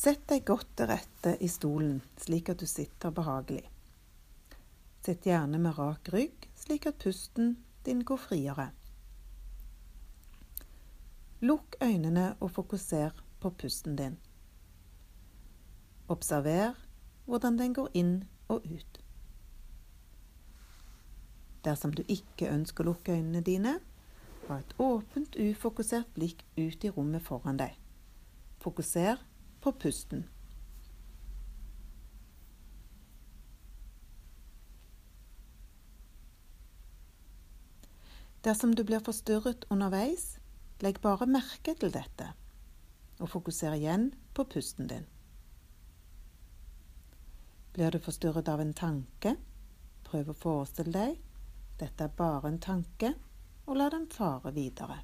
Sett deg godt til rette i stolen, slik at du sitter behagelig. Sitt gjerne med rak rygg, slik at pusten din går friere. Lukk øynene og fokuser på pusten din. Observer hvordan den går inn og ut. Dersom du ikke ønsker å lukke øynene dine, ha et åpent, ufokusert blikk ut i rommet foran deg. Fokuser på pusten. Dersom du blir forstyrret underveis, legg bare merke til dette, og fokuser igjen på pusten din. Blir du forstyrret av en tanke, prøv å forestille deg dette er bare en tanke, og la den fare videre.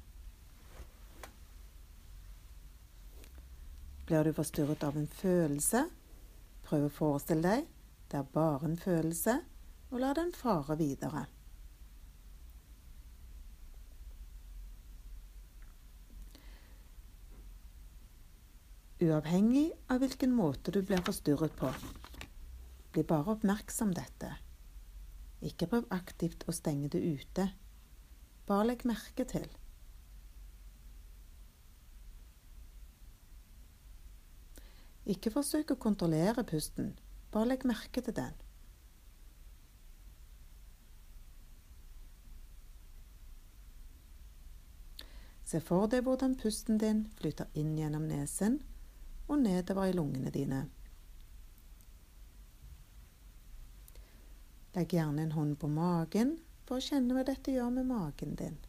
Blir du forstyrret av en følelse, prøv å forestille deg det er bare en følelse, og la den fare videre. Uavhengig av hvilken måte du blir forstyrret på, bli bare oppmerksom dette. Ikke prøv aktivt å stenge det ute. Bare legg merke til. Ikke forsøk å kontrollere pusten, bare legg merke til den. Se for deg hvordan pusten din flyter inn gjennom nesen og nedover i lungene dine. Legg gjerne en hånd på magen for å kjenne hva dette gjør med magen din.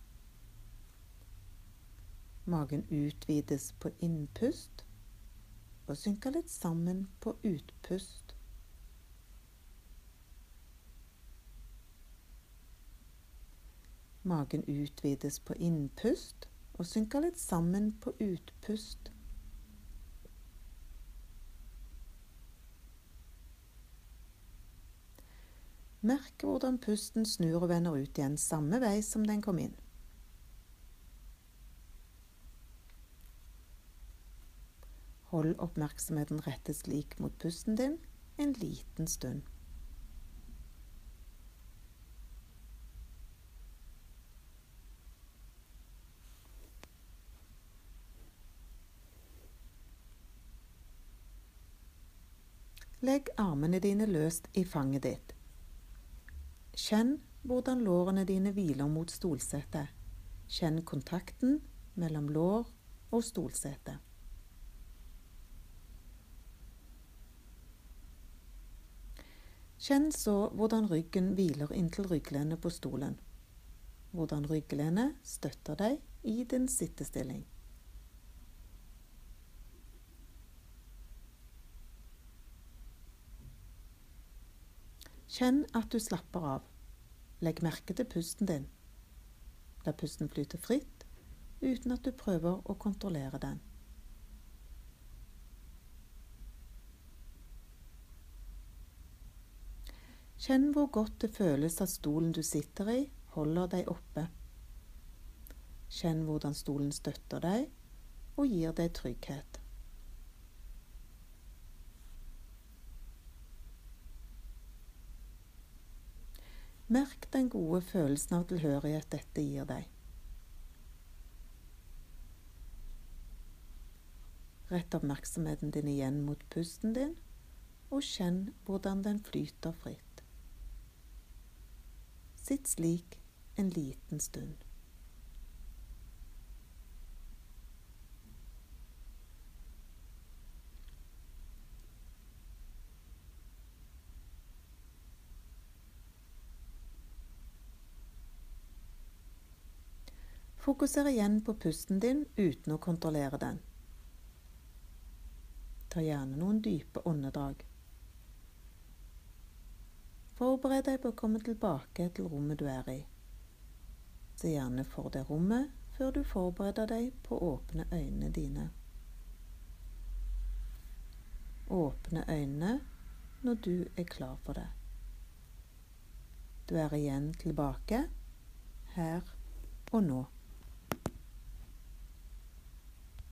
Magen utvides på innpust og synker litt sammen på utpust. Magen utvides på innpust og synker litt sammen på utpust. Merk hvordan pusten snur og vender ut igjen samme vei som den kom inn. Hold oppmerksomheten rettet slik mot pusten din en liten stund. Legg armene dine løst i fanget ditt. Kjenn hvordan lårene dine hviler mot stolsetet. Kjenn kontakten mellom lår og stolsete. Kjenn så hvordan ryggen hviler inntil rygglenet på stolen. Hvordan rygglenet støtter deg i din sittestilling. Kjenn at du slapper av. Legg merke til pusten din. La pusten flyte fritt uten at du prøver å kontrollere den. Kjenn hvor godt det føles at stolen du sitter i, holder deg oppe. Kjenn hvordan stolen støtter deg og gir deg trygghet. Merk den gode følelsen av tilhørighet dette gir deg. Rett oppmerksomheten din igjen mot pusten din, og kjenn hvordan den flyter fritt. Sitt slik en liten stund. Fokuser igjen på pusten din uten å kontrollere den. Ta gjerne noen dype åndedrag. Forbered deg på å komme tilbake til rommet du er i. Se gjerne for deg rommet før du forbereder deg på å åpne øynene dine. Åpne øynene når du er klar for det. Du er igjen tilbake her og nå.